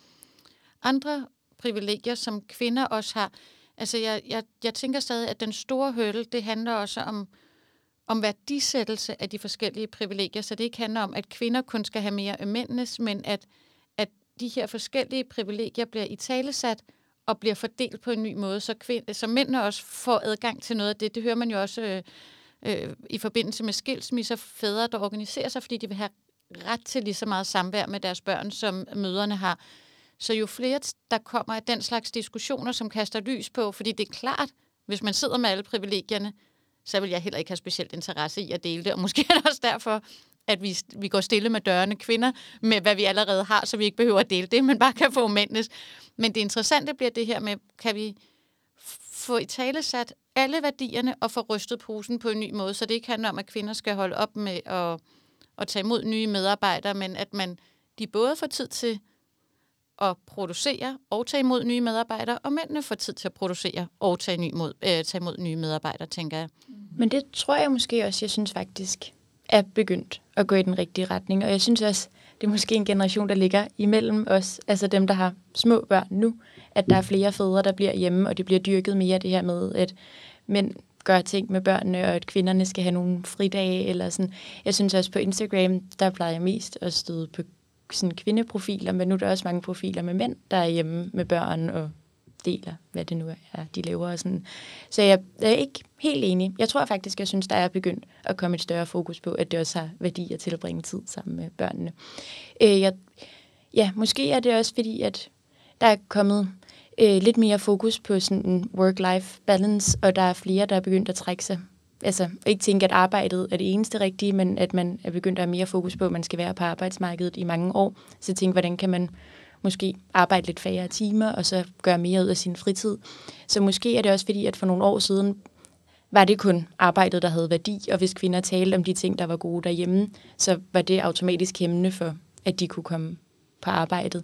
andre privilegier, som kvinder også har. Altså jeg, jeg, jeg tænker stadig, at den store hurdle, det handler også om, om værdisættelse af de forskellige privilegier, så det ikke handler om, at kvinder kun skal have mere end mændenes, men at, at de her forskellige privilegier bliver i talesat, og bliver fordelt på en ny måde, så, kvind, så mændene også får adgang til noget af det. Det hører man jo også øh, øh, i forbindelse med skilsmisser, fædre, der organiserer sig, fordi de vil have ret til lige så meget samvær med deres børn, som møderne har. Så jo flere, der kommer af den slags diskussioner, som kaster lys på, fordi det er klart, hvis man sidder med alle privilegierne, så vil jeg heller ikke have specielt interesse i at dele det. Og måske er det også derfor, at vi, vi går stille med dørene kvinder, med hvad vi allerede har, så vi ikke behøver at dele det, men bare kan få mændenes. Men det interessante bliver det her med, kan vi få i tale sat alle værdierne og få rystet posen på en ny måde, så det ikke handler om, at kvinder skal holde op med at, at tage imod nye medarbejdere, men at man de både får tid til at producere og tage imod nye medarbejdere, og mændene får tid til at producere og tage, ny mod, øh, tage imod nye medarbejdere, tænker jeg. Men det tror jeg måske også, jeg synes faktisk, er begyndt at gå i den rigtige retning. Og jeg synes også, det er måske en generation, der ligger imellem os, altså dem, der har små børn nu, at der er flere fædre, der bliver hjemme, og det bliver dyrket mere det her med, at mænd gør ting med børnene, og at kvinderne skal have nogle fridage, eller sådan. Jeg synes også på Instagram, der plejer jeg mest at støde på sådan kvindeprofiler, men nu er der også mange profiler med mænd, der er hjemme med børn og deler, hvad det nu er, de laver. Og sådan. Så jeg er ikke helt enig. Jeg tror faktisk, jeg synes, der er begyndt at komme et større fokus på, at det også har værdi at tilbringe tid sammen med børnene. Øh, jeg, ja, måske er det også fordi, at der er kommet øh, lidt mere fokus på sådan en work-life balance, og der er flere, der er begyndt at trække sig altså ikke tænke, at arbejdet er det eneste rigtige, men at man er begyndt at have mere fokus på, at man skal være på arbejdsmarkedet i mange år. Så tænke, hvordan kan man måske arbejde lidt færre timer, og så gøre mere ud af sin fritid. Så måske er det også fordi, at for nogle år siden var det kun arbejdet, der havde værdi, og hvis kvinder talte om de ting, der var gode derhjemme, så var det automatisk hæmmende for, at de kunne komme på arbejdet.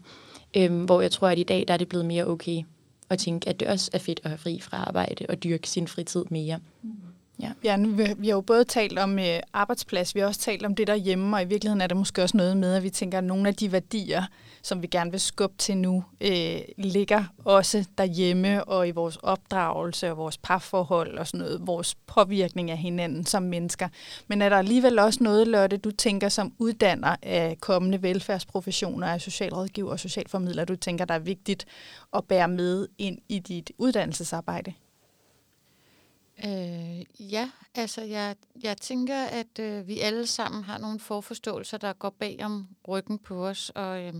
Øhm, hvor jeg tror, at i dag der er det blevet mere okay at tænke, at det også er fedt at have fri fra arbejde og dyrke sin fritid mere. Mm. Ja. ja, nu, vi har jo både talt om øh, arbejdsplads, vi har også talt om det derhjemme, og i virkeligheden er det måske også noget med, at vi tænker, at nogle af de værdier, som vi gerne vil skubbe til nu, øh, ligger også derhjemme og i vores opdragelse og vores parforhold og sådan noget, vores påvirkning af hinanden som mennesker. Men er der alligevel også noget, Lotte, du tænker som uddanner af kommende velfærdsprofessioner, af socialrådgiver og socialformidler, du tænker, der er vigtigt at bære med ind i dit uddannelsesarbejde? Øh, ja, altså jeg, jeg tænker, at øh, vi alle sammen har nogle forforståelser, der går bag om ryggen på os. Og øh,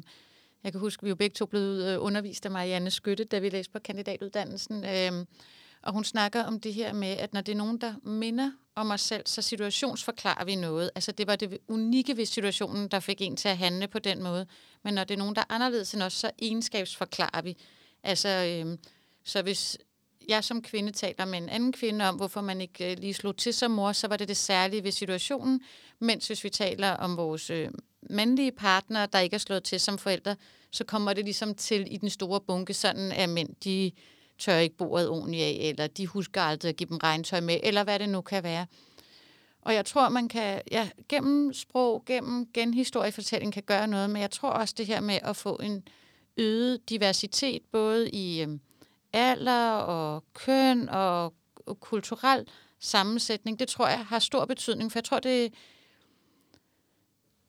jeg kan huske, at vi jo begge to blev øh, undervist af Marianne Skytte, da vi læste på kandidatuddannelsen. Øh, og hun snakker om det her med, at når det er nogen, der minder om os selv, så situationsforklarer vi noget. Altså det var det unikke ved situationen, der fik en til at handle på den måde. Men når det er nogen, der er anderledes end os, så egenskabsforklarer vi. Altså, øh, så hvis jeg som kvinde taler med en anden kvinde om, hvorfor man ikke øh, lige slog til som mor, så var det det særlige ved situationen. Mens hvis vi taler om vores øh, mandlige partner, der ikke er slået til som forældre, så kommer det ligesom til i den store bunke, sådan at mænd, de tør ikke bordet ordentligt af, eller de husker aldrig at give dem regntøj med, eller hvad det nu kan være. Og jeg tror, man kan, ja, gennem sprog, gennem genhistoriefortælling kan gøre noget, men jeg tror også det her med at få en øget diversitet, både i øh, alder og køn og, kulturel sammensætning, det tror jeg har stor betydning, for jeg tror, det,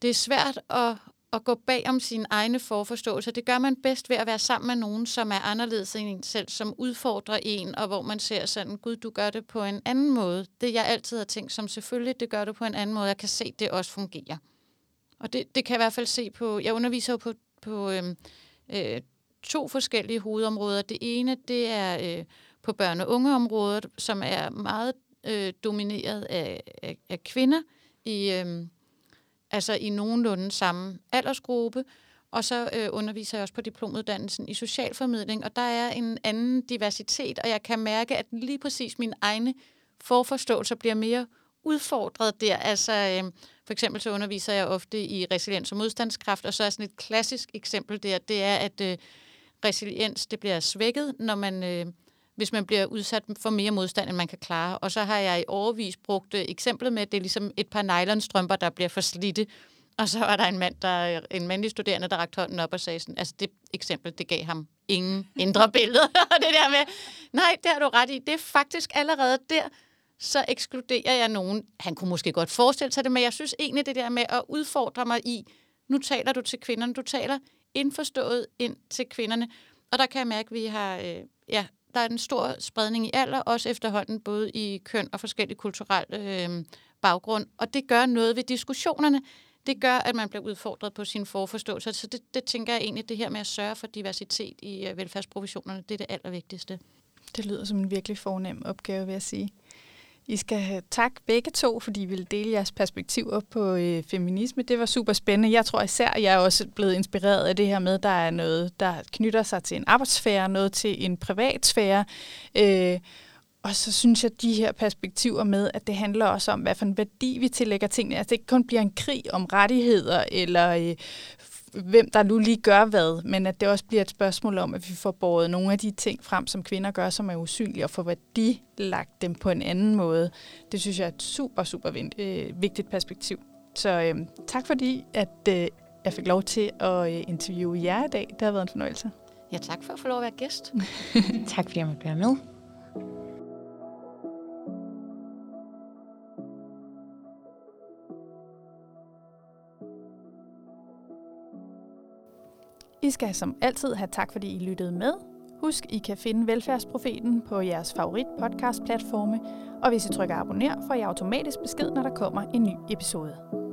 det er svært at, at gå bag om sine egne forforståelser. Det gør man bedst ved at være sammen med nogen, som er anderledes end en selv, som udfordrer en, og hvor man ser sådan, gud, du gør det på en anden måde. Det jeg altid har tænkt som, selvfølgelig, det gør du på en anden måde. Jeg kan se, det også fungerer. Og det, det kan jeg i hvert fald se på, jeg underviser jo på, på øhm, øh, to forskellige hovedområder. Det ene, det er øh, på børne- og ungeområdet, som er meget øh, domineret af, af, af kvinder i... Øh, altså i nogenlunde samme aldersgruppe, og så øh, underviser jeg også på diplomuddannelsen i socialformidling, og der er en anden diversitet, og jeg kan mærke, at lige præcis mine egne forforståelser bliver mere udfordret der. Altså, øh, for eksempel så underviser jeg ofte i resiliens og modstandskraft, og så er sådan et klassisk eksempel der, det er, at øh, resiliens det bliver svækket, når man øh, hvis man bliver udsat for mere modstand, end man kan klare. Og så har jeg i overvis brugt uh, eksemplet med, at det er ligesom et par nylonstrømper, der bliver for slidte. Og så var der en mand, der, en mandlig studerende, der rakte hånden op og sagde sådan, altså det eksempel, det gav ham ingen indre [LAUGHS] billede. [LAUGHS] og det der med, nej, det har du ret i. Det er faktisk allerede der, så ekskluderer jeg nogen. Han kunne måske godt forestille sig det, men jeg synes egentlig det der med at udfordre mig i, nu taler du til kvinderne, du taler indforstået ind til kvinderne. Og der kan jeg mærke, at vi har øh, ja, der er en stor spredning i alder, også efterhånden både i køn og forskellige kulturel øh, baggrund. Og det gør noget ved diskussionerne. Det gør, at man bliver udfordret på sin forforståelse. Så det, det tænker jeg egentlig, det her med at sørge for diversitet i velfærdsprofessionerne, velfærdsprovisionerne, det er det allervigtigste. Det lyder som en virkelig fornem opgave, vil jeg sige. I skal have tak begge to, fordi I ville dele jeres perspektiver på øh, feminisme. Det var super spændende. Jeg tror især, at jeg er også blevet inspireret af det her med, at der er noget, der knytter sig til en arbejdssfære, noget til en privatsfære. Øh, og så synes jeg, at de her perspektiver med, at det handler også om, hvad for en værdi vi tillægger tingene. Altså det ikke kun bliver en krig om rettigheder eller øh, hvem der nu lige gør hvad, men at det også bliver et spørgsmål om, at vi får båret nogle af de ting frem, som kvinder gør, som er usynlige, og får lagt dem på en anden måde. Det synes jeg er et super, super øh, vigtigt perspektiv. Så øh, tak fordi, at øh, jeg fik lov til at øh, interviewe jer i dag. Det har været en fornøjelse. Ja, tak for at få lov at være gæst. [LAUGHS] tak fordi jeg måtte være med. I skal som altid have tak, fordi I lyttede med. Husk, I kan finde Velfærdsprofeten på jeres favorit podcast platforme, og hvis I trykker abonner, får I automatisk besked, når der kommer en ny episode.